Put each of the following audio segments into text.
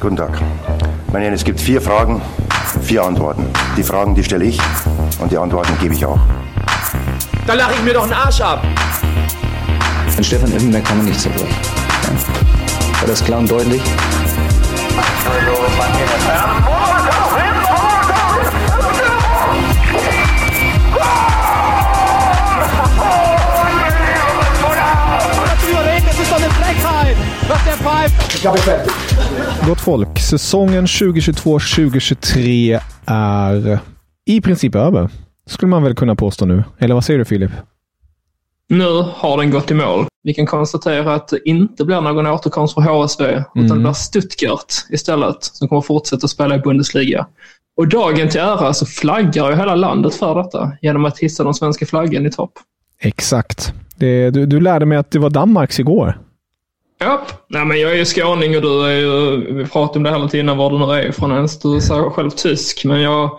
Guten Tag. Meine Herren, es gibt vier Fragen, vier Antworten. Die Fragen, die stelle ich und die Antworten gebe ich auch. Da lache ich mir doch einen Arsch ab. An Stefan Effenberg kann man nicht zerbrechen. Ja. War das klar und deutlich? Gott folk, säsongen 2022-2023 är i princip över. Skulle man väl kunna påstå nu. Eller vad säger du Filip? Nu har den gått i mål. Vi kan konstatera att det inte blir någon återkomst för HSV, utan det blir Stuttgart istället som kommer fortsätta spela i Bundesliga. Och dagen till ära så flaggar ju hela landet för detta genom att hissa den svenska flaggan i topp. Exakt. Det, du, du lärde mig att det var Danmarks igår. Japp. Nej, men jag är ju skåning och du är ju, vi pratade om det hela tiden var du nu är ifrån ens. Du är själv tysk, men jag,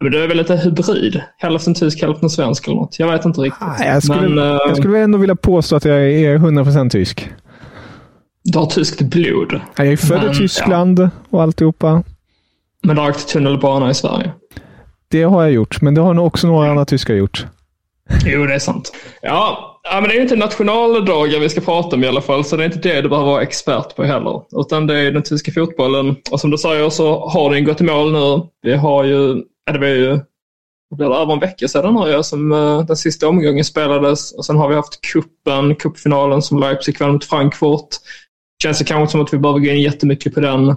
men du är väl lite hybrid? Hälften tysk, hälften svensk eller något. Jag vet inte riktigt. Nej, Jag skulle, men, eh, jag skulle ändå vilja påstå att jag är 100% tysk. Du har tyskt blod. Jag är född Men, i Tyskland och alltihopa. Men du har åkt tunnelbana i Sverige. Det har jag gjort, men det har nog också några andra tyskar gjort. Jo, det är sant. Ja, ja men det är ju inte nationaldagen vi ska prata om i alla fall, så det är inte det du behöver vara expert på heller. Utan det är den tyska fotbollen. Och som du säger så har den gått i mål nu. Vi har ju, ja, det var ju det över en vecka sedan nu som eh, den sista omgången spelades. Och sen har vi haft kuppen, cupfinalen som Leipzig vann mot Frankfurt. Känns det kanske som att vi behöver gå in jättemycket på den.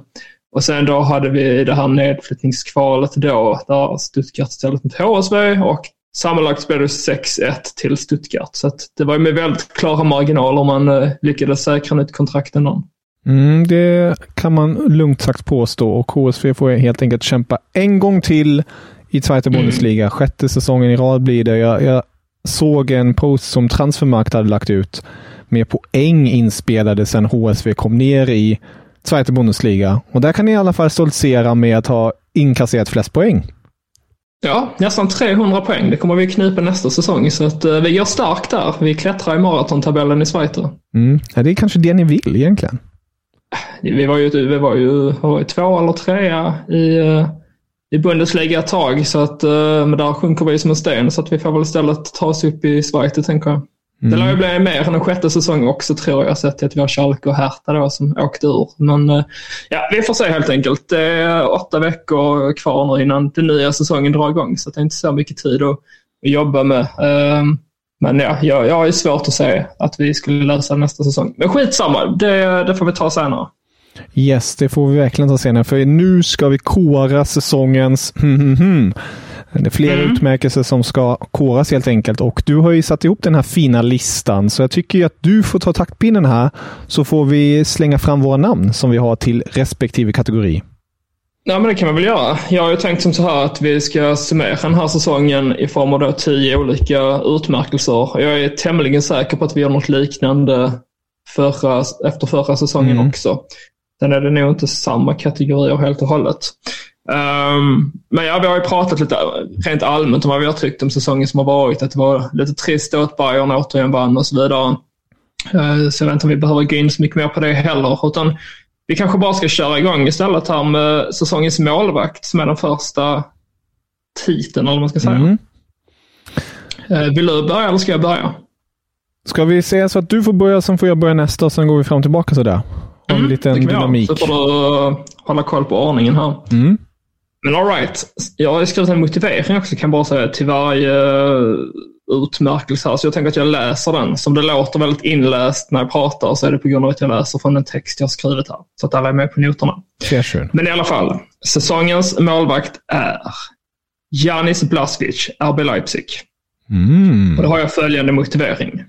Och sen då hade vi det här nedflyttningskvalet då, där Stuttgart ställdes mot HSV och sammanlagt spelades 6-1 till Stuttgart. Så det var ju med väldigt klara marginaler man eh, lyckades säkra nytt kontrakt ändå. Mm, det kan man lugnt sagt påstå och HSV får helt enkelt kämpa en gång till i Zweite Bundesliga. Sjätte säsongen i rad blir det. Jag, jag såg en post som Transfermarkt hade lagt ut med poäng inspelade sedan HSV kom ner i Zweite Bundesliga. Och där kan ni i alla fall stoltsera med att ha inkasserat flest poäng. Ja, nästan 300 poäng. Det kommer vi knipa nästa säsong. Så att, eh, vi går starkt där. Vi klättrar i maratontabellen i Schweiz. Mm. Ja, det är kanske det ni vill egentligen. Vi var ju, vi var ju, var två eller trea i, eh, i Bundesliga ett tag. Så att, eh, men där sjunker vi som en sten. Så att vi får väl istället ta oss upp i Schweiz, tänker jag. Det lär ju bli mer än en sjätte säsong också tror jag, sett till att vi har Schalke och Hertha då som åkte ur. Men eh, ja, vi får se helt enkelt. Det är åtta veckor kvar nu innan den nya säsongen drar igång, så det är inte så mycket tid att, jobba med. Ehm, Men ja, jag, jag är svårt att säga att vi skulle lösa nästa säsong. Men skitsamma, det, det får vi ta senare. Yes, det får vi verkligen ta senare, för nu ska vi kora säsongens Det är flera utmärkelser som ska koras helt enkelt och du har ju satt ihop den här fina listan så jag tycker att du får ta taktpinnen här så får vi slänga fram våra namn som vi har till respektive kategori. Ja, men det kan man väl göra. Jag har ju tänkt som så här att vi ska summera den här säsongen i form av då tio olika utmärkelser. Jag är tämligen säker på att vi gör något liknande förra, efter förra säsongen Mm. också. Sen är det nog inte samma kategorier helt och hållet. Ehm, men ja, vi har ju pratat lite rent allmänt om vad vi har tyckt om säsongen som har varit. Att det var lite trist att Bayern återigen vann och så vidare. Eh, Så jag vet inte om vi behöver gå in så mycket mer på det heller. Utan vi kanske bara ska köra igång istället här med säsongens målvakt som är den första titeln, eller vad man ska säga. Mm. Eh, Vill du börja eller ska jag börja? Ska vi säga så att du får börja, sen får jag börja nästa och sen går vi fram och tillbaka sådär? Har vi lite Mm, göra. dynamik? Så får du hålla koll på ordningen här. Mm. Men alright. Jag har skrivit en motivering också kan jag bara säga till varje eh, utmärkelse här. Så jag tänker att jag läser den. Som det låter väldigt inläst när jag pratar så är det på grund av att jag läser från en text jag har skrivit här. Så att alla är med på noterna. Sure. Men i alla fall. Säsongens målvakt är Janis Blasvic, RB Leipzig. Mm. Och då har jag följande motivering.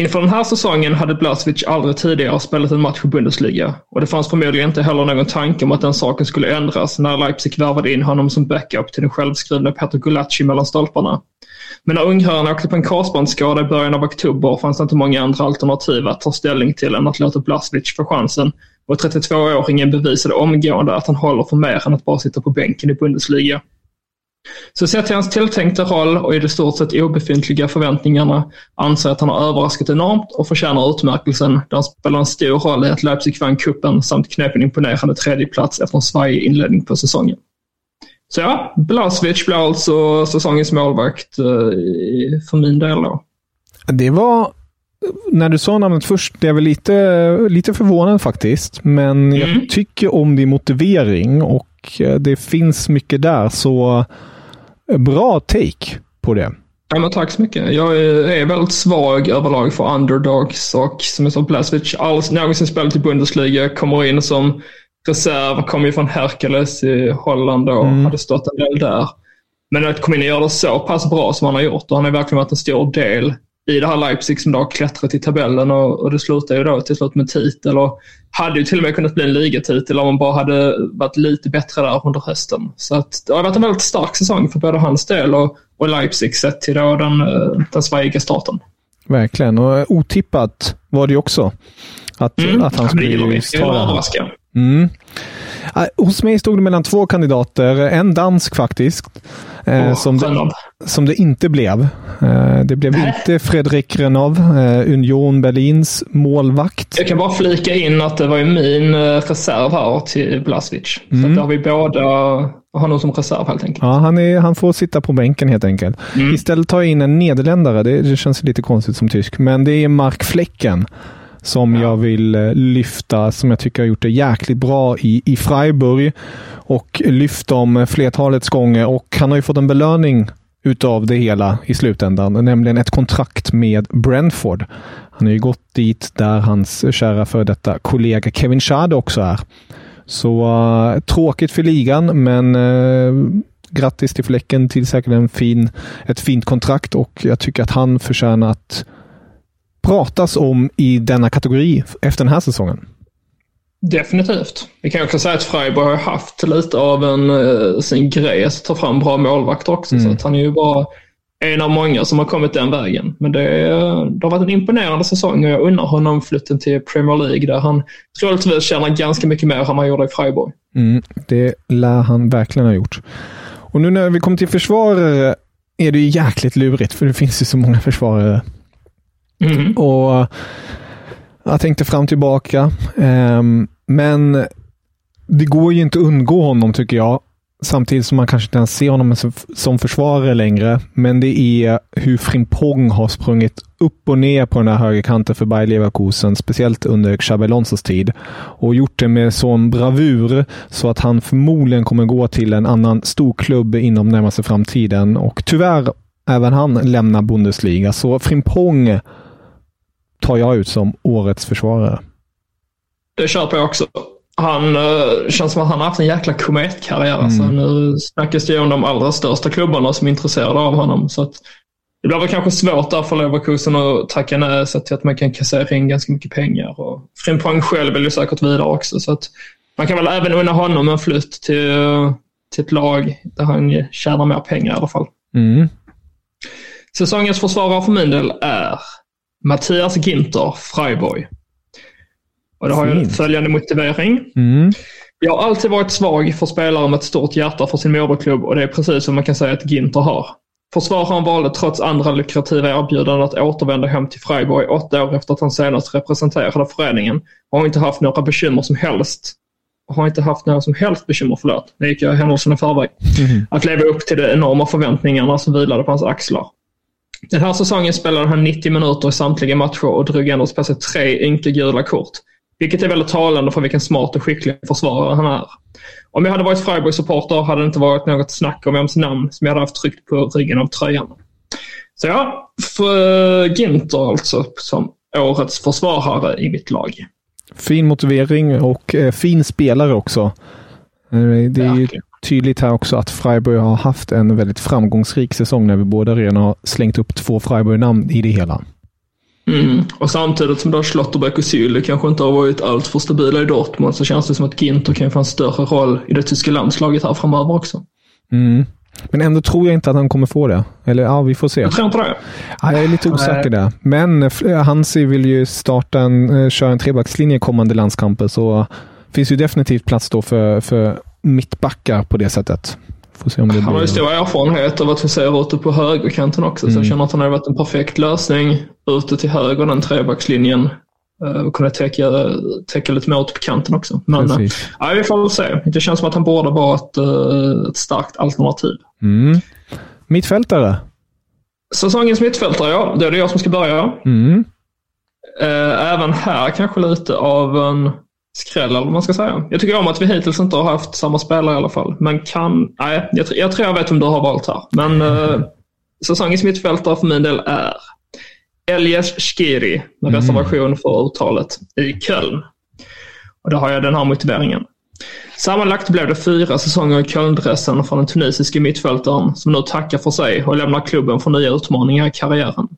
Inför den här säsongen hade Blasevic aldrig tidigare spelat en match i Bundesliga och det fanns förmodligen inte heller någon tanke om att den saken skulle ändras när Leipzig värvade in honom som backup till den självskrivna Petr Gulacsi mellan stolparna. Men när ungraren åkte på en korsbandsskada i början av oktober fanns det inte många andra alternativ att ta ställning till än att låta Blasevic få chansen och 32-åringen bevisade omgående att han håller för mer än att bara sitta på bänken i Bundesliga. Så sett till hans tilltänkta roll och i de stort sett obefintliga förväntningarna anser jag att han har överraskat enormt och förtjänar utmärkelsen där han spelar en stor roll i att Leipzig vann kuppen samt knep en imponerande tredjeplats efter en svajig inledning på säsongen. Så ja, Blasevic blir alltså säsongens målvakt eh, för min del då. Det var, när du sa namnet först, det är väl lite, lite förvånad faktiskt. Men Mm. jag tycker om din motivering och eh, det finns mycket där. Så eh, bra take på det. Ja, men tack så mycket. Jag är, väldigt svag överlag för underdogs och som jag sa, Blasevic alls någonsin spelat i Bundesliga, kommer in som reserv, kommer ju från Hercules i Holland och hade stått en del där. Men att komma in och göra det så pass bra som han har gjort och han har verkligen varit en stor del i det här Leipzig som då har klättrat i tabellen och, och det slutar ju då till slut med titel och hade ju till och med kunnat bli en ligatitel om man bara hade varit lite bättre där under hösten. Så att det har varit en väldigt stark säsong för både hans del och, och Leipzig sett till då den, eh, den svajiga starten. Verkligen. Och eh, otippat var det ju också. Att, Mm. att han skulle ta det Mm. Eh, Hos mig stod det mellan två kandidater. En dansk faktiskt. Åh, som, det, som det inte blev. Eh, det blev inte Fredrik Renov, eh, Union Berlins målvakt. Jag kan bara flika in att det var ju min reserv här till Blasevic. Så att då har vi båda honom som reserv helt enkelt. Ja, han, är, han får sitta på bänken helt enkelt. Istället tar jag in en nederländare. Det, det känns lite konstigt som tysk, men det är Mark Flecken som jag vill eh, lyfta, som jag tycker har gjort det jäkligt bra i, i Freiburg och lyft dem flertalets gånger. Och han har ju fått en belöning utav det hela i slutändan, nämligen ett kontrakt med Brentford. Han har ju gått dit där hans kära före detta kollega Kevin Schade också är. Så uh, tråkigt för ligan, men uh, grattis till Fläcken till säkert en fin, ett fint kontrakt och jag tycker att han förtjänar att pratas om i denna kategori efter den här säsongen. Definitivt. Vi kan också säga att Freiburg har haft lite av en, eh, sin grej att ta fram bra målvakter också. Så att han är ju bara en av många som har kommit den vägen. Men det, det har varit en imponerande säsong och jag unnar honom flytten till Premier League där han troligtvis tjänar ganska mycket mer än han gjorde i Freiburg. Mm, det lär han verkligen ha gjort. Och nu när vi kommer till försvarare är det ju jäkligt lurigt, för det finns ju så många försvarare. Mm. Och jag tänkte fram och tillbaka. Ehm, men det går ju inte att undgå honom tycker jag. Samtidigt som man kanske inte ens ser honom som, försvarare längre. Men det är hur Frimpong har sprungit upp och ner på den här högerkanten för Bayer Leverkusen, speciellt under Xabi Alonsos tid. Och gjort det med sån bravur så att han förmodligen kommer gå till en annan stor klubb inom närmaste framtiden. Och tyvärr även han lämnar Bundesliga. Så Frimpong tar jag ut som årets försvarare. Det köper jag också. Han uh, känns som att han har haft en jäkla kometkarriär. Alltså, nu snackas det ju om de allra största klubbarna som är intresserade av honom. Så att det blir väl kanske svårt där för Leverkusen att tacka nej så att man kan kassera in ganska mycket pengar. Och Frimpong själv vill ju säkert vidare också. Så att man kan väl även unna honom en flytt till, till ett lag där han tjänar mer pengar i alla fall. Mm. Säsongens försvarare för min del är Mattias Ginter, Freiburg. Och det har ju följande motivering. Mm. Jag har alltid varit svag för spelare med ett stort hjärta för sin moderklubb och det är precis som man kan säga att Ginter har. Försvararen valde trots andra lukrativa erbjudanden att återvända hem till Freiburg åtta år efter att han senast representerade föreningen och har inte haft några bekymmer som helst. Har inte haft några som helst bekymmer, förlåt. Nu gick jag händelsen i förväg. Att leva upp till de enorma förväntningarna som vilade på hans axlar. Den här säsongen spelade han 90 minuter i samtliga matcher och drog endast på sig tre ynka gula kort. Vilket är väldigt talande för vilken smart och skicklig försvarare han är. Om jag hade varit Freiburg-supporter hade det inte varit något snack om vems namn som jag hade haft tryckt på ryggen av tröjan. Så ja, för Ginter alltså som årets försvarare i mitt lag. Fin motivering och eh, fin spelare också. Eh, Det är ju. Tydligt här också att Freiburg har haft en väldigt framgångsrik säsong när vi båda redan har slängt upp två Freiburg-namn i det hela. Mm. Och samtidigt som då Schlotterbeck och Süle kanske inte har varit allt för stabila i Dortmund så känns det som att Ginter kan få en större roll i det tyska landslaget här framöver också. Mm. Men ändå tror jag inte att han kommer få det. Eller ja, vi får se. Jag tror inte det. Ja, jag är lite osäker där. Men eh, Hansi vill ju starta en, eh, köra en trebackslinje kommande landskamper, så finns ju definitivt plats då för, för mittbackar på det sättet. Får se om det han har ju stor erfarenhet av att vi ser ute på högerkanten också, mm. så jag mm. känner att han har varit en perfekt lösning ute till höger, den trebackslinjen. Eh, och kunna täcka, täcka lite mer ute på kanten också. Men äh, ja, vi får väl se. Det känns som att han borde vara ett, ett starkt alternativ. Mm. Mittfältare? Säsongens mittfältare, ja. Det är det jag som ska börja. Mm. Även här kanske lite av en skräll, eller vad man ska säga. Jag tycker om att vi hittills inte har haft samma spelare i alla fall. Men kan... Nej, jag, jag tror jag vet vem du har valt här. Men uh, säsongens mittfältare för min del är Elias Skiri, med mm. reservation för uttalet, i Köln. Och då har jag den här motiveringen. Sammanlagt blev det fyra säsonger i Kölndressen för den tunisiske mittfältaren som nu tackar för sig och lämnar klubben för nya utmaningar i karriären.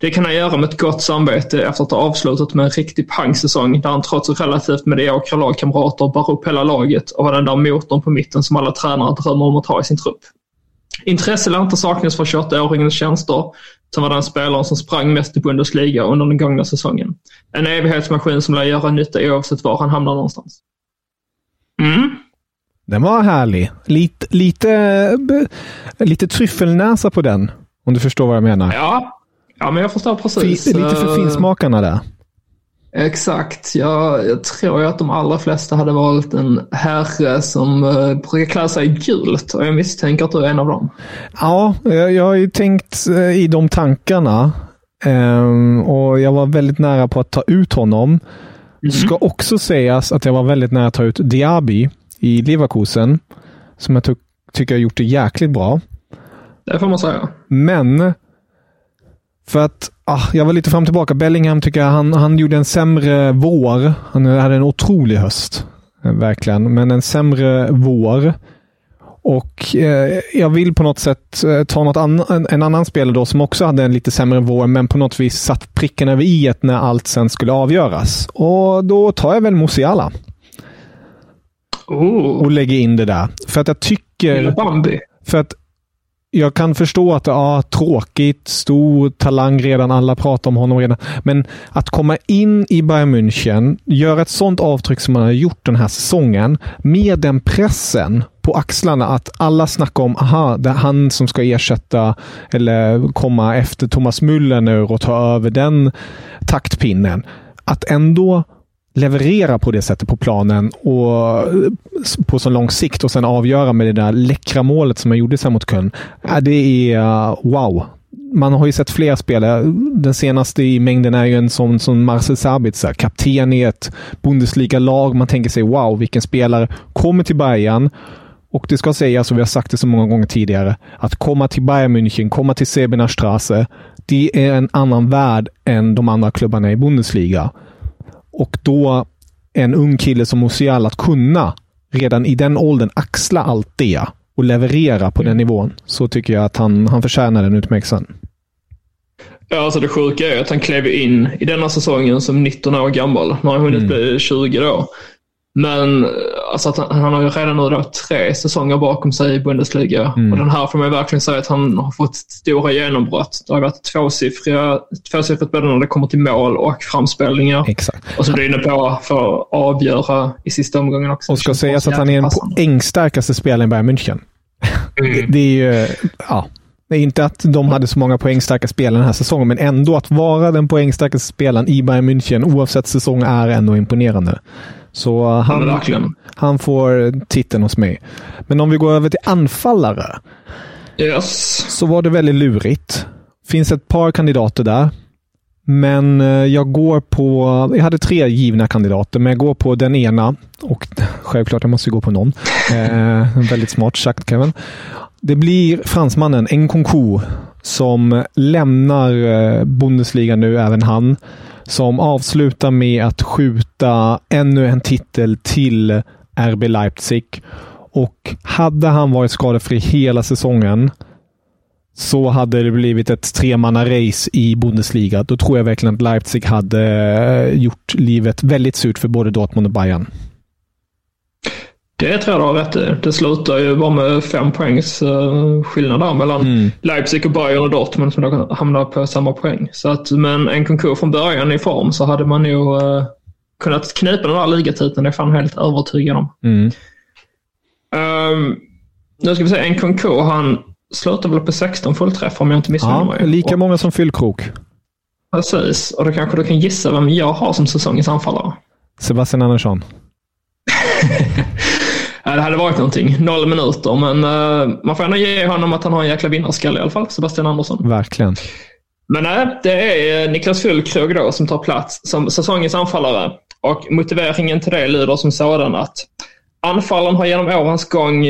Det kan han göra med ett gott samvete efter att ha avslutat med en riktig pangsäsong där han trots relativt mediokra lagkamrater bar upp hela laget och var den där motorn på mitten som alla tränare drömmer om att ha i sin trupp. Intresse lär inte saknas för 28-åringens tjänster, som var den spelaren som sprang mest i Bundesliga under den gångna säsongen. En evighetsmaskin som lär göra nytta oavsett var han hamnar någonstans. Mm. Den var härlig. Lite, lite, lite tryffelnäsa på den, om du förstår vad jag menar. Ja, ja men jag förstår precis. lite för eh, finsmakarna där. Exakt. Jag, jag tror att de allra flesta hade valt en herre som uh, brukar klä sig i gult och jag misstänker att du är en av dem. Ja, jag, jag har ju tänkt uh, i de tankarna um, och jag var väldigt nära på att ta ut honom. Mm. Ska också sägas att jag var väldigt nära att ta ut Diaby i Leverkusen, som jag tycker har gjort det jäkligt bra. Det får man säga. Men för att ah, jag var lite fram och tillbaka. Bellingham tycker jag, han, han gjorde en sämre vår. Han hade en otrolig höst. Eh, verkligen. Men en sämre vår. Och eh, jag vill på något sätt eh, ta något an en, en, annan spelare då som också hade en lite sämre vår, men på något vis satt pricken över i när allt sen skulle avgöras. Och då tar jag väl Musiala. Oh. Och lägger in det där. För att jag tycker... För att jag kan förstå att det är tråkigt, stor talang redan, alla pratar om honom redan. Men att komma in i Bayern München, göra ett sånt avtryck som man har gjort den här säsongen, med den pressen på axlarna att alla snackar om, aha, det är han som ska ersätta eller komma efter Thomas Müller nu och ta över den taktpinnen. Att ändå leverera på det sättet på planen och eh, på så lång sikt och sen avgöra med det där läckra målet som man gjorde sen mot Köln. Det är eh, wow. Man har ju sett flera spelare. Den senaste i mängden är ju en sån som Marcel Sabitzer, kapten i ett Bundesliga-lag. Man tänker sig wow, vilken spelare kommer till Bayern och det ska sägas, och vi har sagt det så många gånger tidigare, att komma till Bayern München, komma till Sebener Straße, det är en annan värld än de andra klubbarna i Bundesliga. Och då en ung kille som Musiala att kunna redan i den åldern axla allt det och leverera på den mm. nivån, så tycker jag att han, han förtjänar den utmärkelsen. Ja, alltså det sjuka är att han klev in i denna säsongen som 19 år gammal. Nu har han hunnit mm. bli 20 då. Men alltså att han, han, har ju redan nu då tre säsonger bakom sig i Bundesliga. Mm. Och den här får man verkligen säga att han har fått stora genombrott. Det har varit tvåsiffriga, tvåsiffrigt både när det kommer till mål och framspelningar. Exakt. Och som du är inne på, för att avgöra i sista omgången också. Och ska sägas att han är den poängstarkaste spelaren i Bayern München. Mm. det, är ju, ja. Det är inte att de hade så många poängstarka spelare den här säsongen, men ändå att vara den poängstarkaste spelaren i Bayern München oavsett säsong är ändå imponerande. Så han, han får titeln hos mig. Men om vi går över till anfallare. Yes. Så var det väldigt lurigt. Finns ett par kandidater där. Men eh, jag går på... Jag hade tre givna kandidater, men jag går på den ena. Och självklart, jag måste gå på någon. Eh, väldigt smart sagt, Kevin. Det blir fransmannen Nkunku som lämnar eh, Bundesliga nu, även han som avslutar med att skjuta ännu en titel till RB Leipzig. och hade han varit skadefri hela säsongen så hade det blivit ett tremanna-race i Bundesliga. Då tror jag verkligen att Leipzig hade eh, gjort livet väldigt surt för både Dortmund och Bayern. Det tror jag du har rätt i. Det slutar ju bara med fem poängs uh, skillnad där mellan mm. Leipzig och Bayern och Dortmund som då hamnar på samma poäng. Så att med en konkurs från början i form så hade man nog uh, kunnat knipa den där ligatiteln. Det är fan helt övertygad om. Mm. Um, nu ska vi se, en konkurs han slutar väl på 16 fullträffar om jag inte missminner ja, mig. Lika många som Fyllkrok. Precis, och då kanske du kan gissa vem jag har som säsongens anfallare. Sebastian Andersson. det hade varit någonting. Noll minuter, men uh, man får ändå ge honom att han har en jäkla vinnarskalle i alla fall, Sebastian Andersson. Verkligen. Men nej, det är Niklas Füllkrog då som tar plats som säsongens anfallare. Och motiveringen till det lyder som sådan att anfallaren har genom årens gång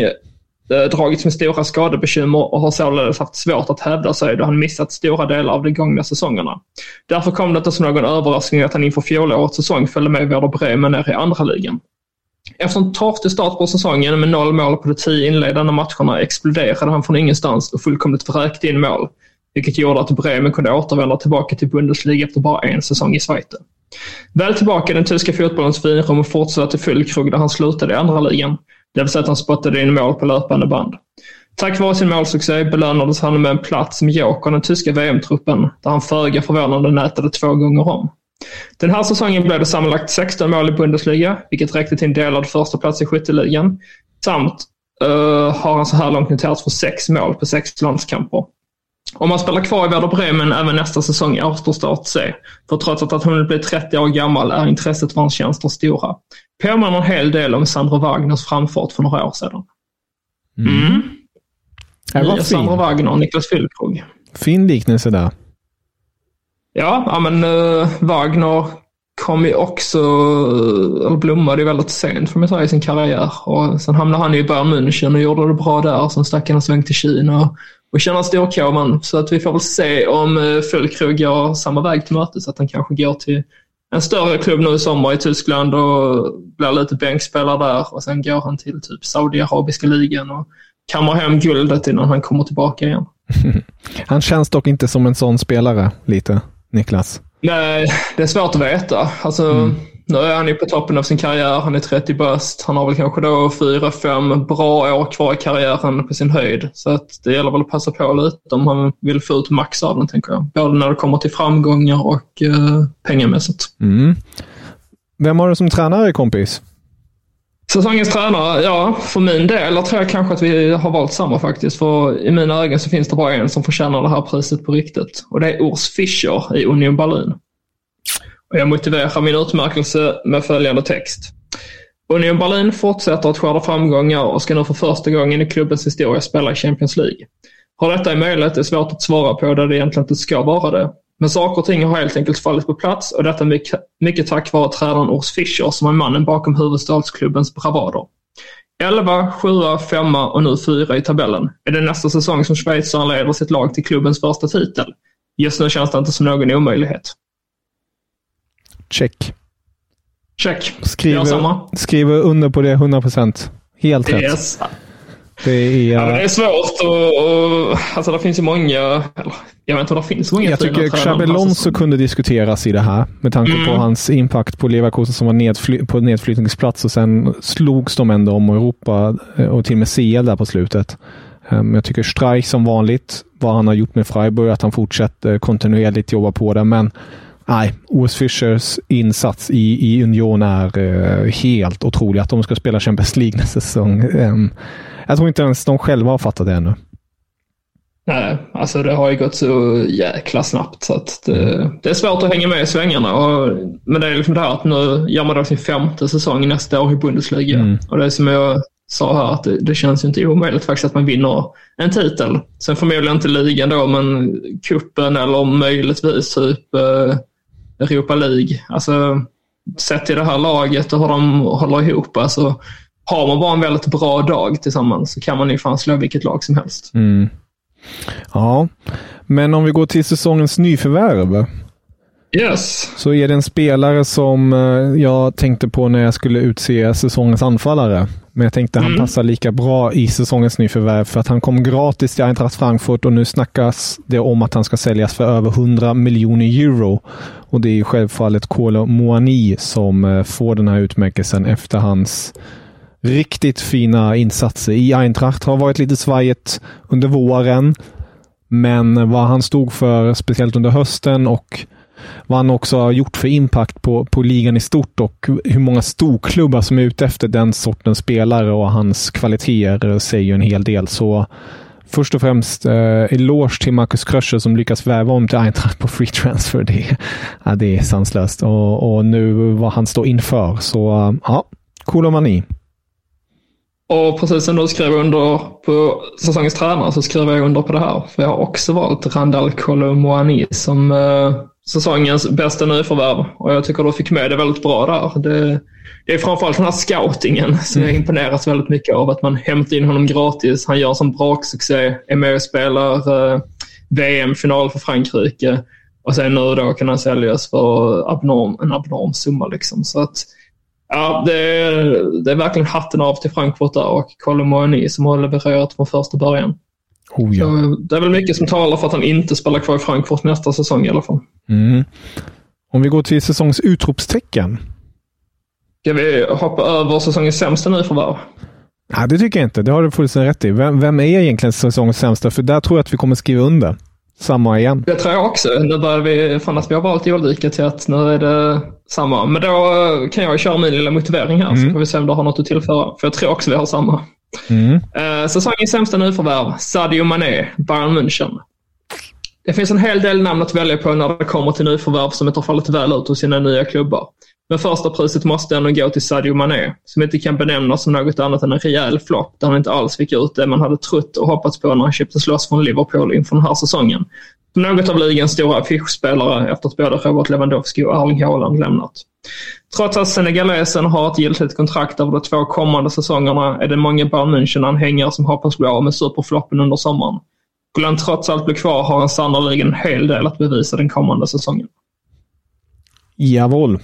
Eh, dragits med stora skadebekymmer och har således haft svårt att hävda sig då han missat stora delar av de gångna säsongerna. Därför kom det inte som någon överraskning att han inför fjolårets säsong följde med Werder Bremen ner i andra ligan. Efter en torftig start på säsongen med noll mål på de tio inledande matcherna exploderade han från ingenstans och fullkomligt vräkte in mål, vilket gjorde att Bremen kunde återvända tillbaka till Bundesliga efter bara en säsong i Schweiz. Väl tillbaka i den tyska fotbollens finrum och fortsatte till fullkrog där han slutade i andra ligan det vill säga att han spottade in mål på löpande band. Tack vare sin målsuccé belönades han med en plats som joker i den tyska VM-truppen, där han föga förvånande nätade två gånger om. Den här säsongen blev det sammanlagt 16 mål i Bundesliga, vilket räckte till en delad första plats i skytteligan. Samt uh, har han så här långt noterats för sex mål på sex landskamper. Om han spelar kvar i Werder Bremen även nästa säsong återstår att se. För trots att han hunnit bli 30 år gammal är intresset för hans tjänster stora. Påminner en hel del om Sandro Wagners framfart för några år sedan. Mm. mm. Det var Sandro Wagner och Niklas Füllkrog. Fin liknelse där. Ja, ja men uh, Wagner kom ju också, eh, eller blommade ju väldigt sent får man säga i sin karriär. Och sen hamnade han i Bayern München och gjorde det bra där. Sen stack han en sväng till Kina och tjänade storkovan. Så att vi får väl se om uh, går samma väg till mötes. Att han kanske går till en större klubb nu i sommar i Tyskland och blir lite bänkspelare där. Och sen går han till typ Saudiarabiska ligan och kammar hem guldet innan han kommer tillbaka igen. han känns dock inte som en sån spelare lite, Niklas. Nej, det är svårt att veta. Alltså, mm. Nu är han ju på toppen av sin karriär. Han är 30 bast. Han har väl kanske då fyra, fem bra år kvar i karriären på sin höjd. Så att det gäller väl att passa på lite om han vill få ut max av den, tänker jag. Både när det kommer till framgångar och uh, pengamässigt. Mm. Vem har du som tränare, kompis? Säsongens tränare? Ja, för min del tror jag kanske att vi har valt samma faktiskt. För i mina ögon så finns det bara en som förtjänar det här priset på riktigt. Och det är Urs Fischer i Union Berlin. Och jag motiverar min utmärkelse med följande text. Union Berlin fortsätter att skörda framgångar och ska nu för första gången i klubbens historia spela i Champions League. Hur detta är möjligt är svårt att svara på där det egentligen inte ska vara det. Men saker och ting har helt enkelt fallit på plats och detta mycket, mycket tack vare tränaren Urs Fischer som är mannen bakom huvudstadsklubbens bravader. 11, 7, 5 och nu 4 i tabellen. Är det nästa säsong som schweizaren leder sitt lag till klubbens första titel? Just nu känns det inte som någon omöjlighet. Check. Check. Skriver, skriver under på det 100 procent. Helt rätt. Yes. Det är, ja, det är svårt och, och, alltså det finns ju många, jag vet inte om det finns många Jag tycker Xabi Alonso kunde diskuteras i det här med tanke mm. på hans impact på Leverkusen som var nedfly, på nedflyttningsplats och sen slogs de ändå om Europa eh, och till och med CL där på slutet. Um, jag tycker Streich som vanligt, vad han har gjort med Freiburg, att han fortsätter kontinuerligt jobba på det, men Nej, OS Fischers insats i, i Union är uh, helt otrolig. Att de ska spela Champions League nästa säsong. Jag tror inte ens de själva har fattat det ännu. Nej, alltså det har ju gått så jäkla snabbt så att det, det är svårt att hänga med i svängarna. Och, men det är liksom det här att nu gör man då sin femte säsong nästa år i Bundesliga. Mm. Och det är som jag sa här, att det, det känns ju inte omöjligt faktiskt att man vinner en titel. Sen förmodligen inte ligan då, men kuppen eller möjligtvis typ eh, Europa League. Alltså, sett till det här laget och hur de håller ihop. Alltså, har man bara en väldigt bra dag tillsammans så kan man ju fan slå vilket lag som helst. Mm. Ja, men om vi går till säsongens nyförvärv. Yes. Så är det en spelare som eh, jag tänkte på när jag skulle utse säsongens anfallare. Men jag tänkte mm. han passar lika bra i säsongens nyförvärv för att han kom gratis till Eintracht Frankfurt och nu snackas det om att han ska säljas för över 100 miljoner euro. Och det är självfallet Kolo Moani som eh, får den här utmärkelsen efter hans riktigt fina insatser i Eintracht. Har varit lite svajigt under våren, men vad han stod för, speciellt under hösten och vad han också har gjort för impact på, på ligan i stort och hur många storklubbar som är ute efter den sortens spelare och hans kvaliteter säger ju en hel del. Så först och främst eh, eloge till Marcus Kröscher som lyckas väva om till Eintracht på free transfer. Det, ja, det är sanslöst. Och, och nu vad han står inför. Så ja, cool mani. Och precis som du skrev under på säsongens tränare så skriver jag under på det här. För jag har också valt Randall Kolomoani som eh, säsongens bästa nyförvärv. Och jag tycker du fick med det väldigt bra där. Det, det är framförallt den här scoutingen som jag mm. imponeras väldigt mycket av. Att man hämtar in honom gratis. Han gör sån braksuccé. Är med och spelar eh, VM-final för Frankrike. Och sen nu då kan han säljas för abnorm, en abnorm summa. Liksom. Så att, ja, det, är, det är verkligen hatten av till Frankfurt där och Colomoni som har levererat från första början. Oh, ja. det är väl mycket som talar för att han inte spelar kvar i Frankfurt nästa säsong i alla fall. Mm. Om vi går till säsongs utropstecken. Ska vi hoppa över säsongens sämsta nu förvärv? Nej, det tycker jag inte. Det har du fullständigt rätt i. Vem, vem är egentligen säsongens sämsta? För där tror jag att vi kommer skriva under. Samma igen. Det tror jag också. Nu börjar vi, fan att vi har valt olika till att nu är det samma. Men då kan jag köra min lilla motivering här mm. så får vi se om du har något att tillföra. För jag tror också vi har samma. Mm. Uh, säsongens sämsta nyförvärv, Sadio Mané, Bayern München. Det finns en hel del namn att välja på när det kommer till nyförvärv som inte har fallit väl ut hos sina nya klubbar. Men första priset måste ändå gå till Sadio Mané, som inte kan benämnas som något annat än en rejäl flopp där han inte alls fick ut det man hade trott och hoppats på när han köptes loss från Liverpool inför den här säsongen. Som något av ligans stora affischspelare efter att både Robert Lewandowski och Erling Haaland lämnat. Trots att senegalesen har ett giltigt kontrakt över de två kommande säsongerna är det många Bayern München-anhängare som hoppas bli av med superfloppen under sommaren. Skulle han trots allt bli kvar har han sannerligen en hel del att bevisa den kommande säsongen. Jawohl.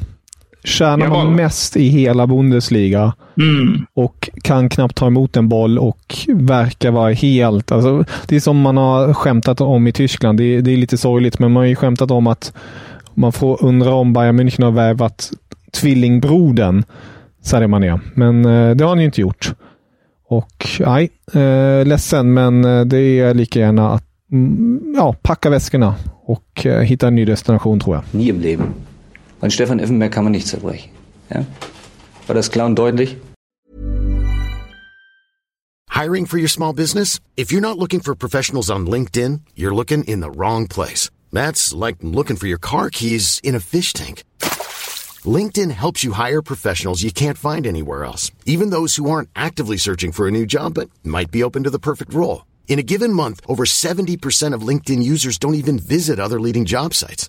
Tjänar man mest i hela Bundesliga mm. och kan knappt ta emot en boll och verkar vara helt... Alltså, det är som man har skämtat om i Tyskland. Det är, det är lite sorgligt, men man har ju skämtat om att man får undra om Bayern München har värvat tvillingbrodern Sadio Mané. Men eh, det har han ju inte gjort. Och nej, äh, ledsen, men eh, det är lika gärna att mm, ja, packa väskorna och äh, hitta en ny destination tror jag. Nie im Leben. An Stefan Effenberg kann man nicht zerbrechen. Ja? War das klar und deutlich? Hiring for your small business? If you're not looking for professionals on LinkedIn, you're looking in the wrong place. That's like looking for your car keys in a fish tank. LinkedIn helps you hire professionals you can't find anywhere else, even those who aren't actively searching for a new job but might be open to the perfect role. In a given month, over 70% of LinkedIn users don't even visit other leading job sites.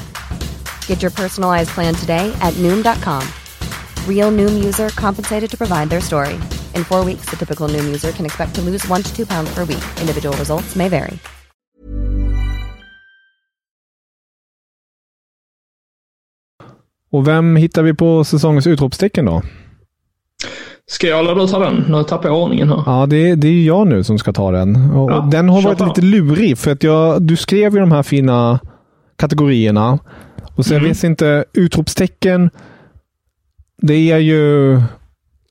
Get your personalized plan today at Noom.com. Real Noom user compensated to provide their story. In four weeks, the typical Noom user can expect to lose one to two pounds per week. Individual results may vary. Och vem hittar vi på säsongens utropstecken då? Ska jag eller du ta den? Nu tappar jag ordningen här. Ja, det, det är jag nu som ska ta den. Och ja, den har varit på. lite lurig, för att jag, du skrev ju de här fina kategorierna. Och så mm. jag vet inte, utropstecken, det är ju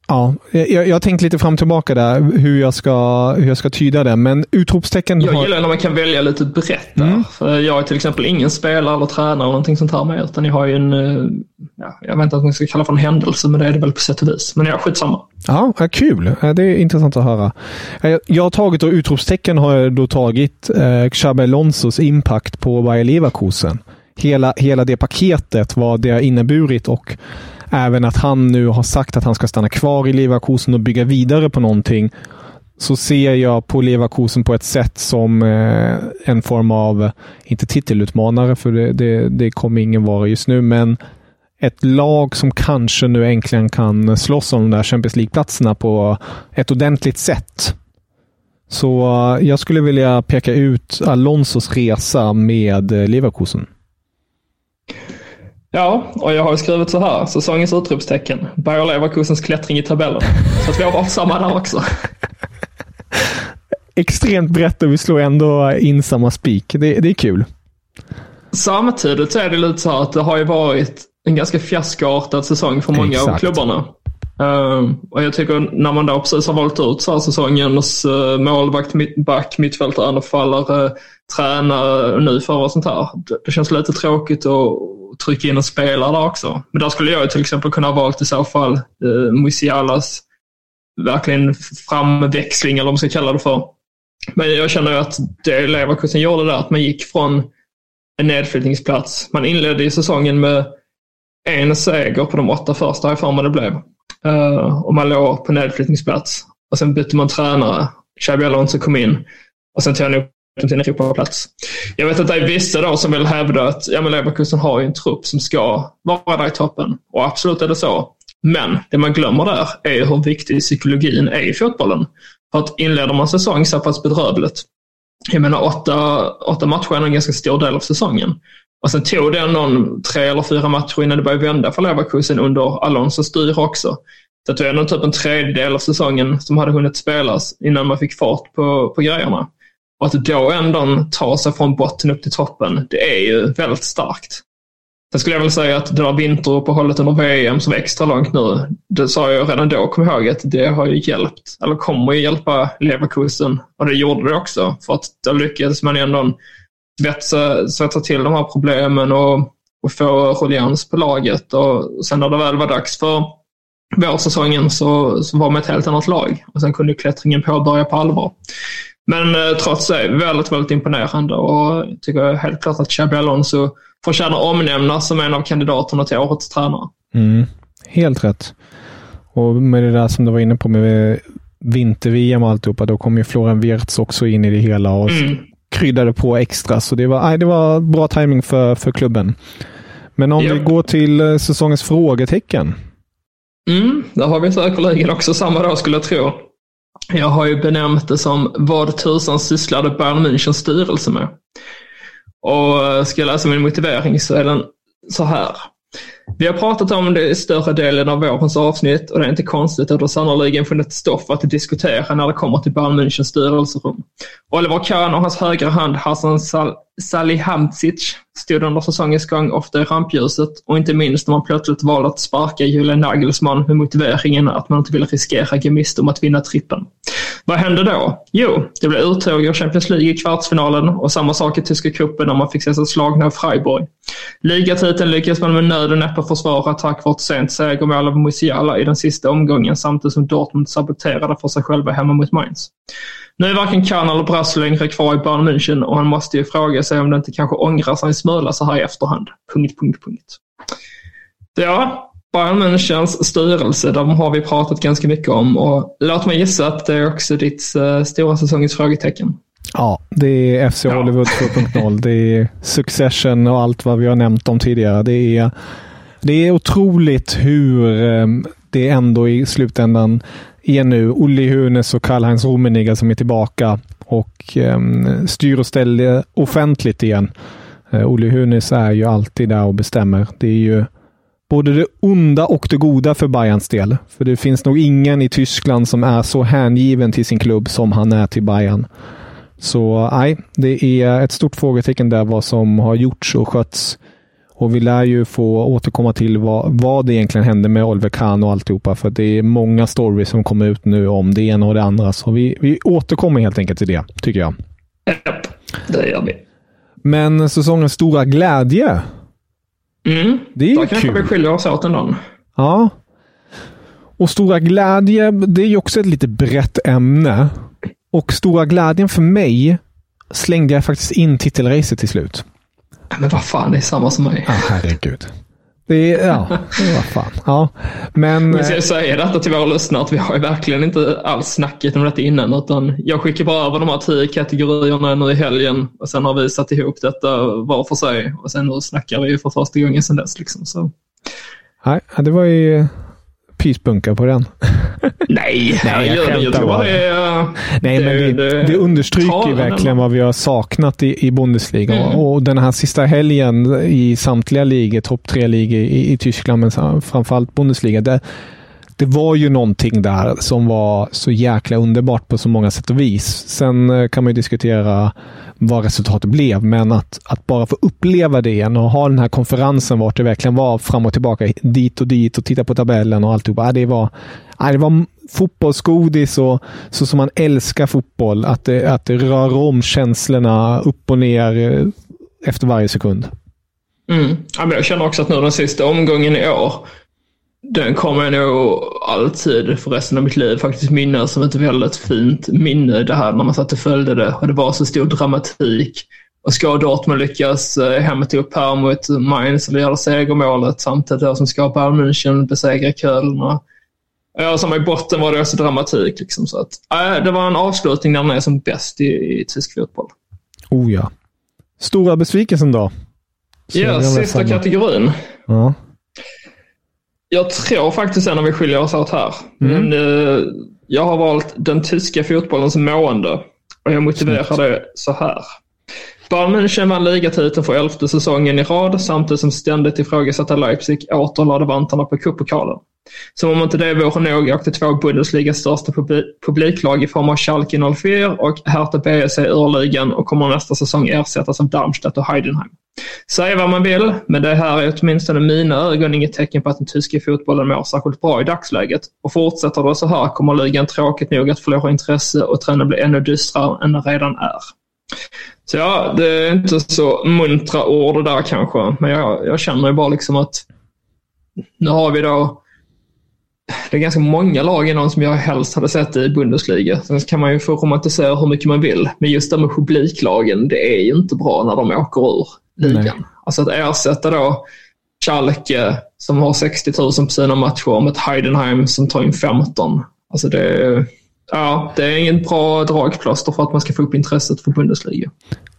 Ja, jag, jag har tänkt lite fram och tillbaka där hur jag ska, hur jag ska tyda det, men utropstecken... Jag har... gillar när man kan välja lite brett där. Mm. För jag är till exempel ingen spelare eller tränare eller någonting sånt här med, utan jag har ju en, eh, ja, jag vet inte att man ska kalla för en händelse, men det är det väl på sätt och vis. Men ja, skitsamma. Ja, kul. Det är intressant att höra. Jag har tagit, och utropstecken har jag då tagit, eh, Xabi Alonsos impact på Bayer Leverkusen hela, hela det paketet, vad det har inneburit och även att han nu har sagt att han ska stanna kvar i Leverkusen och bygga vidare på någonting så ser jag på Leverkusen på ett sätt som eh, en form av, inte titelutmanare, för det, det, det kommer ingen vara just nu, men ett lag som kanske nu äntligen kan slåss om de där Champions League-platserna på ett ordentligt sätt. Så eh, jag skulle vilja peka ut Alonsos resa med eh, Leverkusen. Ja, och jag har skrivit så här, säsongens utropstecken. Bayer Leverkusens klättring i tabellen. Så att vi har samma där också. Extremt brett och vi slår ändå in samma spik. Det, det är kul. Samtidigt så är det lite så här att det har ju varit en ganska fiaskoartad säsong för många Exakt. av klubbarna. Uh, och jag tycker när man då precis har valt ut så här säsongens uh, målvakt, mitt, back, mittfältare, anfallare, uh, tränare och nyförare och sånt här. Det, det, känns lite tråkigt att trycka in en spelare där också. Men där skulle jag till exempel kunna ha valt i så fall eh, Musialas verkligen framväxling eller vad man ska kalla det för. Men jag känner ju att det Leverkusen gjorde där, att man gick från en nedflyttningsplats. Man inledde ju säsongen med en seger på de åtta första, har jag för mig det blev. Uh, och man låg på nedflyttningsplats. Och sen bytte man tränare. Xabi Alonso kom in. Och sen tog han upp dem en Europaplats. Typ Jag vet att det är vissa då som vill hävda att ja, men Leverkusen har ju en trupp som ska vara där i toppen. Och absolut är det så. Men det man glömmer där är hur viktig psykologin är i fotbollen. För att inleder man säsong så pass bedrövligt. Jag menar åtta, åtta matcher är en ganska stor del av säsongen. Och sen tog det någon tre eller fyra matcher innan det började vända för Leverkusen under Alonso styr också. Så det var ändå typ en tredjedel av säsongen som hade hunnit spelas innan man fick fart på, på grejerna. Och att då ändå ta sig från botten upp till toppen, det är ju väldigt starkt. Sen skulle jag väl säga att det där vinteruppehållet under VM som var extra långt nu, det sa jag redan då, kom ihåg att det har ju hjälpt, eller kommer ju hjälpa Leverkusen. Och det gjorde det också, för att då lyckades man ändå svetsa, svetsa till de här problemen och, och få ruljans på laget. Och sen när det väl var dags för vårsäsongen så, så var man ett helt annat lag. Och sen kunde klättringen påbörja på allvar. Men eh, trots det, väldigt, väldigt imponerande och jag tycker helt klart att Xabi Alonso förtjänar omnämnas som en av kandidaterna till årets tränare. Mm, helt rätt. Och med det där som du var inne på med vinter-VM och alltihopa, då kom ju Florian Wirtz också in i det hela och mm. kryddade på extra. Så det var, nej, det var bra timing för, för klubben. Men om yep. vi går till eh, säsongens frågetecken. Mm, där har vi säkerligen också samma dag skulle jag tro. Jag har ju benämnt det som vad tusan sysslade Bayern Münchens styrelse med? Och ska jag läsa min motivering så är den så här. Vi har pratat om det i större delen av vårens avsnitt och det är inte konstigt att det sannoliken funnits stoff att diskutera när det kommer till Bayern Münchens styrelserum. Oliver Kahn och hans högra hand Hassan Sal Salihamidzic stod under säsongens gång ofta i rampljuset och inte minst när man plötsligt valde att sparka Julian Nagelsmann med motiveringen att man inte ville riskera gå miste om att vinna trippen. Vad hände då? Jo, det blev uttåg ur Champions League i kvartsfinalen och samma sak i tyska cupen när man fick se sig slagna av Freiburg. Ligatiteln lyckades man med nöd och näppe försvara tack vare ett sent segermål av Musiala i den sista omgången samtidigt som Dortmund saboterade för sig själva hemma mot Mainz. Nu är varken Kahn eller Brasso längre kvar i Bayern München och han måste ju fråga sig om det inte kanske ångrar sig en smula så här i efterhand. Punkt, punkt, punkt. Ja, Bayern Münchens styrelse, de har vi pratat ganska mycket om och låt mig gissa att det är också ditt uh, stora säsongens frågetecken. Ja, det är FC ja. Hollywood 2.0. Det är Succession och allt vad vi har nämnt om tidigare. Det är, det är otroligt hur um, det ändå i slutändan är nu Olli Hunes och Karl-Heinz Rummenigge som är tillbaka och um, styr och ställer offentligt igen. Uh, Olli Hunes är ju alltid där och bestämmer. Det är ju både det onda och det goda för Bayerns del. För det finns nog ingen i Tyskland som är så hängiven till sin klubb som han är till Bayern. Så nej, det är ett stort frågetecken där vad som har gjorts och skötts. Och vi lär ju få återkomma till vad, vad det egentligen hände med Oliver Kahn och alltihopa. För det är många stories som kommer ut nu om det ena och det andra. Så vi, vi återkommer helt enkelt till det, tycker jag. Japp, det gör vi. Men säsongens stora glädje. Mm, det är ju kul. kanske vi skiljer oss åt ändå. Ja. Och stora glädje, det är ju också ett lite brett ämne. Och stora glädjen för mig slängde jag faktiskt in titelracet till slut. Men vad fan, det är samma som mig. Ja, herregud. Det är, ja, vad fan. Ja, men... Vi ska säga detta till våra lyssnare att vi har ju verkligen inte alls snackat om detta innan. Utan jag skickar bara över de här tio kategorierna nu i helgen och sen har vi satt ihop detta var för sig. Och sen nu snackar vi för första gången sedan dess. Liksom, så. Nej, det var ju pyspunka på den. Nej, Nej jag, jag, jag tror bara. det är... Nej, det, men det, det, det understryker verkligen vad vi har saknat i, i Bundesliga. Mm. Och den här sista helgen i samtliga ligor, topp tre ligor i, i Tyskland, men framförallt Bundesliga. Det, det var ju någonting där som var så jäkla underbart på så många sätt och vis. Sen eh, kan man ju diskutera vad resultatet blev, men att, att bara få uppleva det igen och ha den här konferensen vart det verkligen var fram och tillbaka, dit och dit och titta på tabellen och alltihopa. Det var, det var fotbollsgodis och så som man älskar fotboll. Att det, att det rör om känslorna upp och ner eh, efter varje sekund. Mm. Ja, men jag känner också att nu den sista omgången i år den kommer jag nog alltid för resten av mitt liv faktiskt minnas som ett väldigt fint minne. Det här när man satt och följde det och det var så stor dramatik. Och ska Dortmund lyckas hämta upp här mot Mainz eller göra segermålet samtidigt som ska Bayern München besegra Köln. Och, ja, som i botten var det också dramatik. Liksom, så att, äh, det var en avslutning när den är som bäst i, i tysk fotboll. Oh ja. Stora besvikelsen då? ja, sista kategorin. Ja. Jag tror faktiskt ändå vi skiljer oss åt här. Mm. Men, eh, jag har valt den tyska fotbollens mående och jag motiverar det så här. Bayern München vann ligatiteln för elfte säsongen i rad samtidigt som ständigt ifrågasatta Leipzig åter lade vantarna på cuppokalen. Som om inte det vore nog åkte två Bundesligas största publiklag i form av Schalke 04 och Hertha BSC ur ligan och kommer nästa säsong ersättas av Darmstadt och Heidenheim. Säga vad man vill, men det här är åtminstone mina ögon inget tecken på att den tyska fotbollen mår särskilt bra i dagsläget. Och fortsätter det så här kommer ligan tråkigt nog att förlora intresse och trenden blir ännu dystrare än den redan är. Så ja, det är inte så muntra ord där kanske, men jag, jag känner ju bara liksom att nu har vi då det är ganska många lag inom som jag helst hade sett i Bundesliga. Sen kan man ju få romantisera hur mycket man vill, men just det med publiklagen, det är ju inte bra när de åker ur ligan. Nej. Alltså att ersätta då Schalke som har 60 000 på sina matcher med ett Heidenheim som tar in 15. Alltså det, ja, det är ingen bra dragplåster för att man ska få upp intresset för Bundesliga.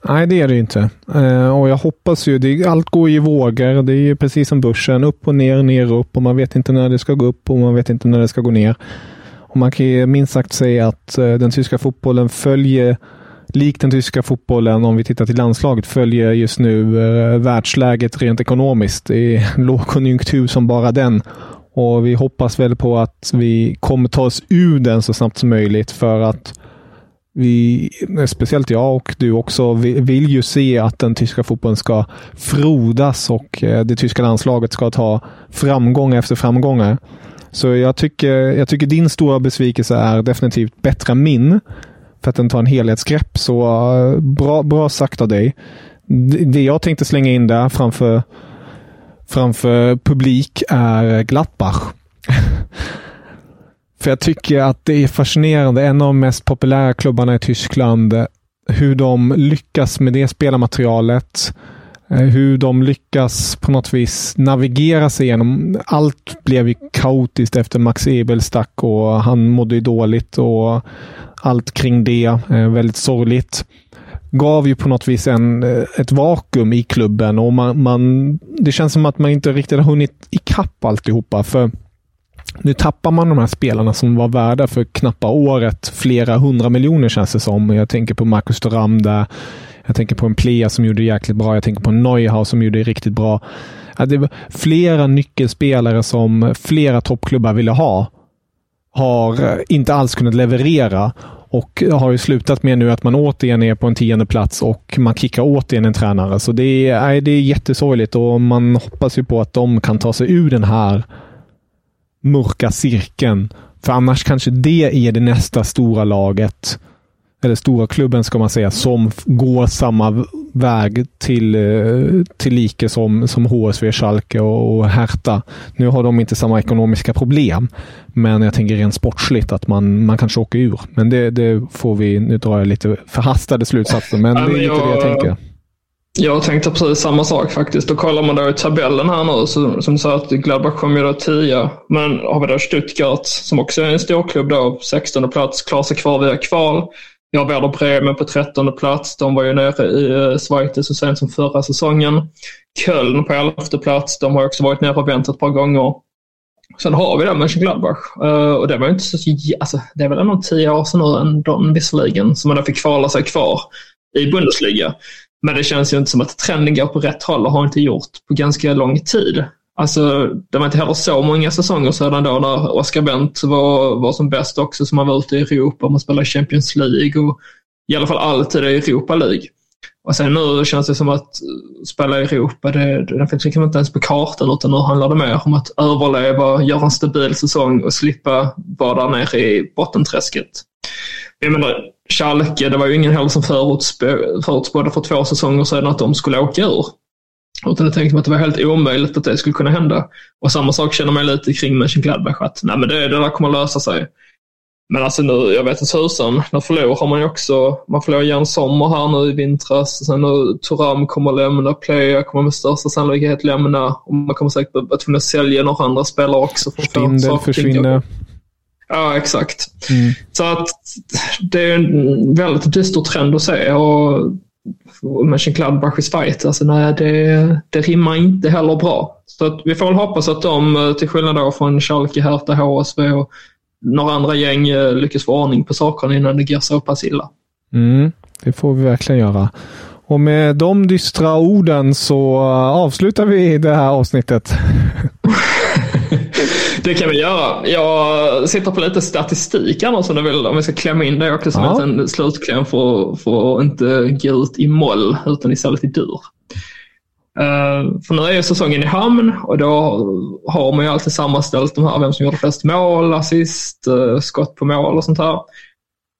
Nej, det är det inte. Uh, och jag hoppas ju, det, allt går i vågor. Det är precis som börsen, upp och ner, ner och upp och man vet inte när det ska gå upp och man vet inte när det ska gå ner. Och man kan ju minst sagt säga att uh, den tyska fotbollen följer likt den tyska fotbollen, om vi tittar till landslaget, följer just nu eh, världsläget rent ekonomiskt. Det är lågkonjunktur som bara den. Och vi hoppas väl på att vi kommer ta oss ur den så snabbt som möjligt för att vi, speciellt jag och du också, vill ju se att den tyska fotbollen ska frodas och eh, det tyska landslaget ska ta framgång efter framgångar. Så jag tycker, jag tycker din stora besvikelse är definitivt bättre än min för att den tar en helhetsgrepp. Så eh, bra, bra sagt av dig. Det jag tänkte slänga in där framför, framför publik är Gladbach. för jag tycker att det är fascinerande. En av de mest populära klubbarna i Tyskland. Eh, hur de lyckas med det spelarmaterialet. Eh, hur de lyckas på något vis navigera sig igenom. Allt blev ju kaotiskt efter Max Ebel stack och han mådde ju dåligt. och allt kring det. Eh, väldigt sorgligt. Gav ju på något vis en, eh, ett vakuum i klubben och man, man, det känns som att man inte riktigt har hunnit ikapp alltihopa. För nu tappar man de här spelarna som var värda för knappa året flera hundra miljoner känns det som. Jag tänker på Marcus Thuram där. Jag tänker på en Plea som gjorde det jäkligt bra. Jag tänker på en Neuhaus som gjorde det riktigt bra. Det var flera nyckelspelare som flera toppklubbar ville ha har eh, inte alls kunnat leverera och har ju slutat med nu att man återigen är på en tionde plats och man kickar återigen en tränare. Så det är, det är jättesorgligt och man hoppas ju på att de kan ta sig ur den här mörka cirkeln. För annars kanske det är det nästa stora laget eller stora klubben ska man säga, som går samma väg till, eh, till like som, som HSV, Schalke och Hertha. Nu har de inte samma ekonomiska problem, men jag tänker rent sportsligt att man, man kanske åker ur. Men det, det får vi, nu drar jag lite förhastade slutsatser, men det är lite det jag tänker. Jag tänkte precis samma sak faktiskt. Då kollar man då i tabellen här nu, så, som sa att Gladbach kom ju då 10. Men har vi då Stuttgart som också är en storklubb då, 16 plats, klarar sig kvar via kval. Jag har Werder Bremen på 13 plats. De var ju nere i eh, Schweiz så sent som förra säsongen. Köln på 11 plats. De har också varit nere och vänt ett par gånger. Sen har vi då Mönchengladbach uh, och det var inte så, alltså, det är väl ändå tio år sedan nu ändå visserligen som man fick kvala sig kvar i Bundesliga. Men det känns ju inte som att trenden går på rätt håll och har inte gjort på ganska lång tid. Alltså, det var inte heller så många säsonger sedan då när Oscar Wendt var, var som bäst också, som han var ute i Europa, man spelade Champions League och i alla fall alltid i Europa League. Och sen nu känns det som att spela i Europa, det, det finns liksom inte ens på kartan utan nu handlar det mer om att överleva, göra en stabil säsong och slippa vara där nere i bottenträsket. Jag menar, Schalke, det var ju ingen heller som förutspådde för två säsonger sedan att de skulle åka ur. Utan jag tänkte att det var helt omöjligt att det skulle kunna hända. Och samma sak känner man lite kring Mönchengladbach, att nej men det, det där kommer lösa sig. Men alltså nu, jag vet inte tusan, när förlorar man ju också, man förlorar Jan Sommer här nu i vintras. Sen nu Turam kommer lämna, Playa kommer med största sannolikhet lämna och man kommer säkert vara tvungen att sälja några andra spelare också. För Stindel försvinner. Ja, exakt. Mm. Så att det är en väldigt dyster trend att se. Och Mönchengladbach i Schweiz, alltså nej, det, det rimmar inte heller bra. Så att vi får väl hoppas att de, eh, till skillnad då från Schalke, Hertha, HSV och några andra gäng eh, lyckas få ordning på sakerna innan det går så pass illa. Mm, det får vi verkligen göra. Och med de dystra orden så eh, avslutar vi det här avsnittet. Det kan vi göra. Jag sitter på lite statistik annars om du vill, om vi ska klämma in det också som ja. en slutkläm för, för att inte gå ut i moll utan istället i dur. Uh, för nu är ju säsongen i hamn och då har man ju alltid sammanställt de här, vem som gjorde flest mål, assist, uh, skott på mål och sånt här.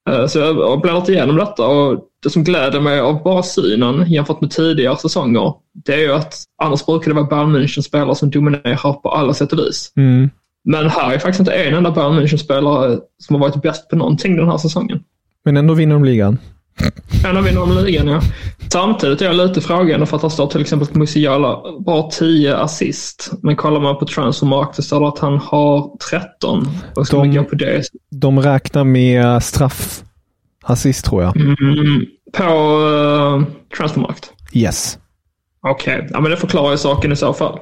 Uh, så jag har bläddrat igenom detta och det som gläder mig av bara synen jämfört med tidigare säsonger, det är ju att annars brukar det vara Bayern München spelare som dominerar på alla sätt och vis. Mm. Men här är faktiskt inte en enda Bayern München-spelare som har varit bäst på någonting den här säsongen. Men ändå vinner de ligan. Ändå vinner de ligan, ja. Samtidigt är jag lite frågande för att det står till exempel att Musiala bara 10 assist. Men kollar man på transfermarkt så står det att han har 13. Vad ska de, man gå på det? De räknar med straffassist tror jag. Mm, på uh, transfermarkt? Yes. Okej, okay. ja, men det förklarar ju saken i så fall.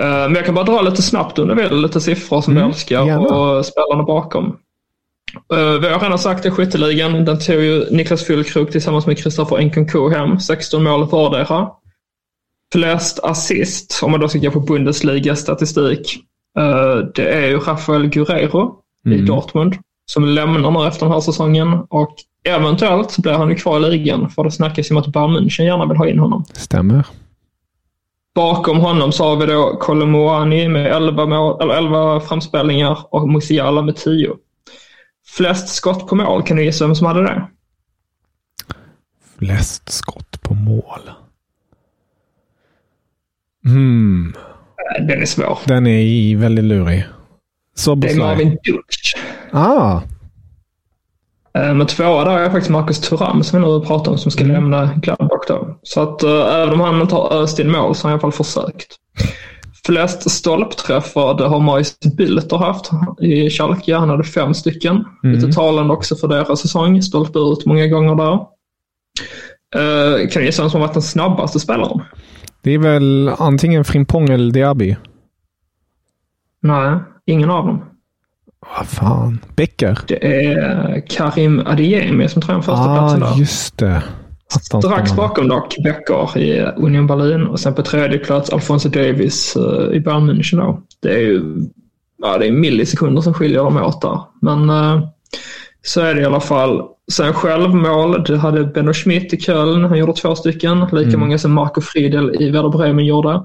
Uh, men jag kan bara dra lite snabbt under lite siffror som mm, jag älskar gärna. och spelarna bakom. Uh, vi har sagt det, skytteligan, den tog ju Niklas Füllkrog tillsammans med Kristoffer Nkunku hem, 16 mål vardera. Flest assist, om man då ska gå på Bundesliga statistik, uh, det är ju Rafael Guerrero mm. i Dortmund som lämnar nu efter den här säsongen och eventuellt blir han ju kvar i ligan för det snackas ju om att Bayern München gärna vill ha in honom. Stämmer. Bakom honom så har vi då Kolomoani med 11, mål, eller 11 framspelningar och Musiala med 10. Flest skott på mål, kan du gissa vem som hade det? Flest skott på mål? Hmm. Den är svår. Den är väldigt lurig. Soboslaj. Det är Marvin Dutch. Ah. Eh, men tvåa där är faktiskt Marcus Thuram som vi nu pratar om som ska mm. lämna Gladbach då. Så att äh, även om han inte har öst in mål så har han i alla fall försökt. Flest stolpträffar det har Majs Bilter haft i Schalke. Han hade fem stycken. Mm. Lite talande också för deras säsong. Stolpe ut många gånger där. Uh, kan du gissa vem som har varit den snabbaste spelaren? Det är väl antingen Frimpong eller Diaby? Nej, ingen av dem. Vad fan. Becker? Det är Karim Adeyemi som tar en första ah, platsen där. just det. Strax bakom dock Becker i Union Berlin och sen på tredje plats Alfonso Davis uh, i Bayern München. Då. Det är ju ja, det är millisekunder som skiljer dem åt där. Men uh, så är det i alla fall. Sen självmål, det hade Benno Schmidt i Köln. Han gjorde två stycken. Lika mm. många som Marco Friedel i Werder Bremen gjorde.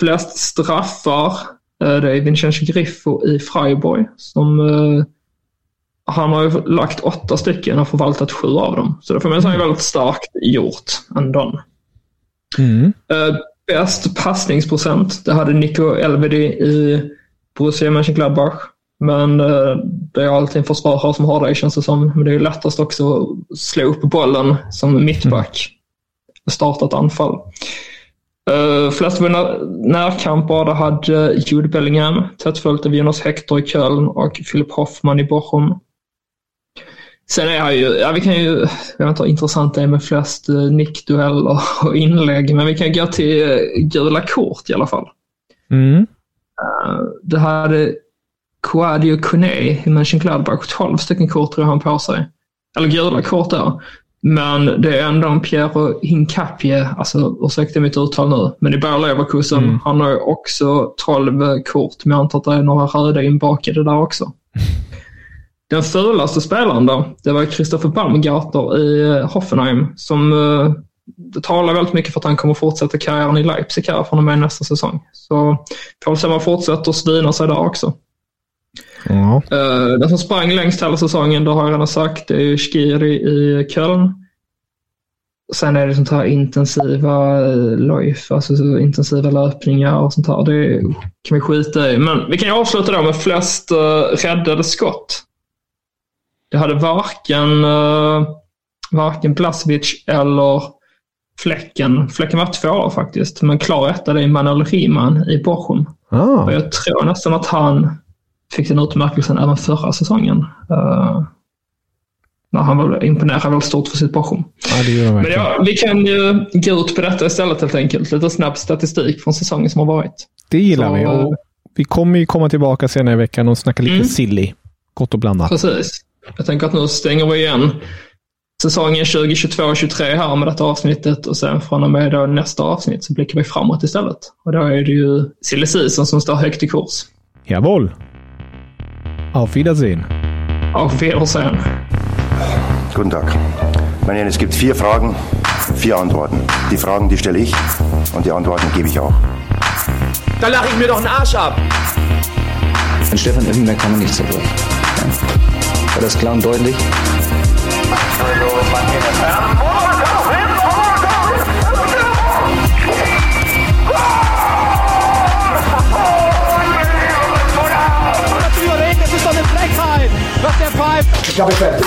Flest straffar Eh, det är Vincenzo Griffo i Freiburg som eh, han har ju lagt åtta stycken och förvaltat sju av dem. Så det får man säga är väldigt starkt gjort ändå. Mm. Uh, bäst passningsprocent, det hade Nico Elvedi i Borussia Mönchengladbach. Men uh, det är alltid en försvarare som har det känns det som. Men det är lättast också att slå upp bollen som mittback. starta ett anfall. Uh, flest närkamper det hade Jude Bellingham, tätt följt av Jonas Hector i Köln och Philip Hoffman i Bochum. Sen är jag ju, ja, vi kan ju, jag vet inte hur intressant det är med flest uh, nickdueller och inlägg, men vi kan gå till uh, gula kort i alla fall. Mm. Uh, det hade Kouadio Kone i Mönchengladbach, 12 stycken kort tror jag han på sig. Eller gula kort där. Men det är ändå en Piero Hincapie, alltså ursäkta mitt uttal nu, men i Bayer Leverkusen, mm. han har ju också 12 kort, men jag antar att det är några röda inbakade där också. Den fulaste spelaren då, det var Christopher Baumgartner i Hoffenheim som uh, det talar väldigt mycket för att han kommer fortsätta karriären i Leipzig här från och med nästa säsong. Så får vi se om han fortsätter svina sig där också. Ja. Uh, den som sprang längst hela säsongen, det har jag redan sagt, det är Skiri i Köln. Sen är det sånt här intensiva life, alltså så intensiva löpningar och sånt här. Det kan vi skita i. Men vi kan ju avsluta då med flest uh, räddade skott. Det hade varken, uh, varken Blasevic eller Fläcken. Fläcken var två faktiskt, men klar etta det är Manuel Riemann i Bochum. Ah. Och jag tror nästan att han fick den utmärkelsen även förra säsongen. Uh, när han var, imponerade väldigt stort för sitt Bochum. Ja, Men ja, vi kan ju gå ut på detta istället helt enkelt. Lite snabb statistik från säsongen som har varit. Det gillar Så, vi. Och vi kommer ju komma tillbaka senare i veckan och snacka lite Mm. silly. Gott och blandat. Precis. Jag tänker att nu stänger vi igen säsongen 2022-23 här med detta avsnittet och sen från och med då nästa avsnitt så blickar vi framåt istället. Och då är det ju silly season som står högt i kurs. Jawohl. Auf Wiedersehen. Auf Wiedersehen. Guten Tag. Meine Herren, es gibt vier Fragen, vier Antworten. Die Fragen, die stelle ich und die Antworten gebe ich auch. Da lache ich mir doch einen Arsch ab. An Stefan Effenberg kann man nichts dafür. Ja. War das klar und deutlich? Das ist doch eine Frechheit. Was der pfeift. Ich habe fertig.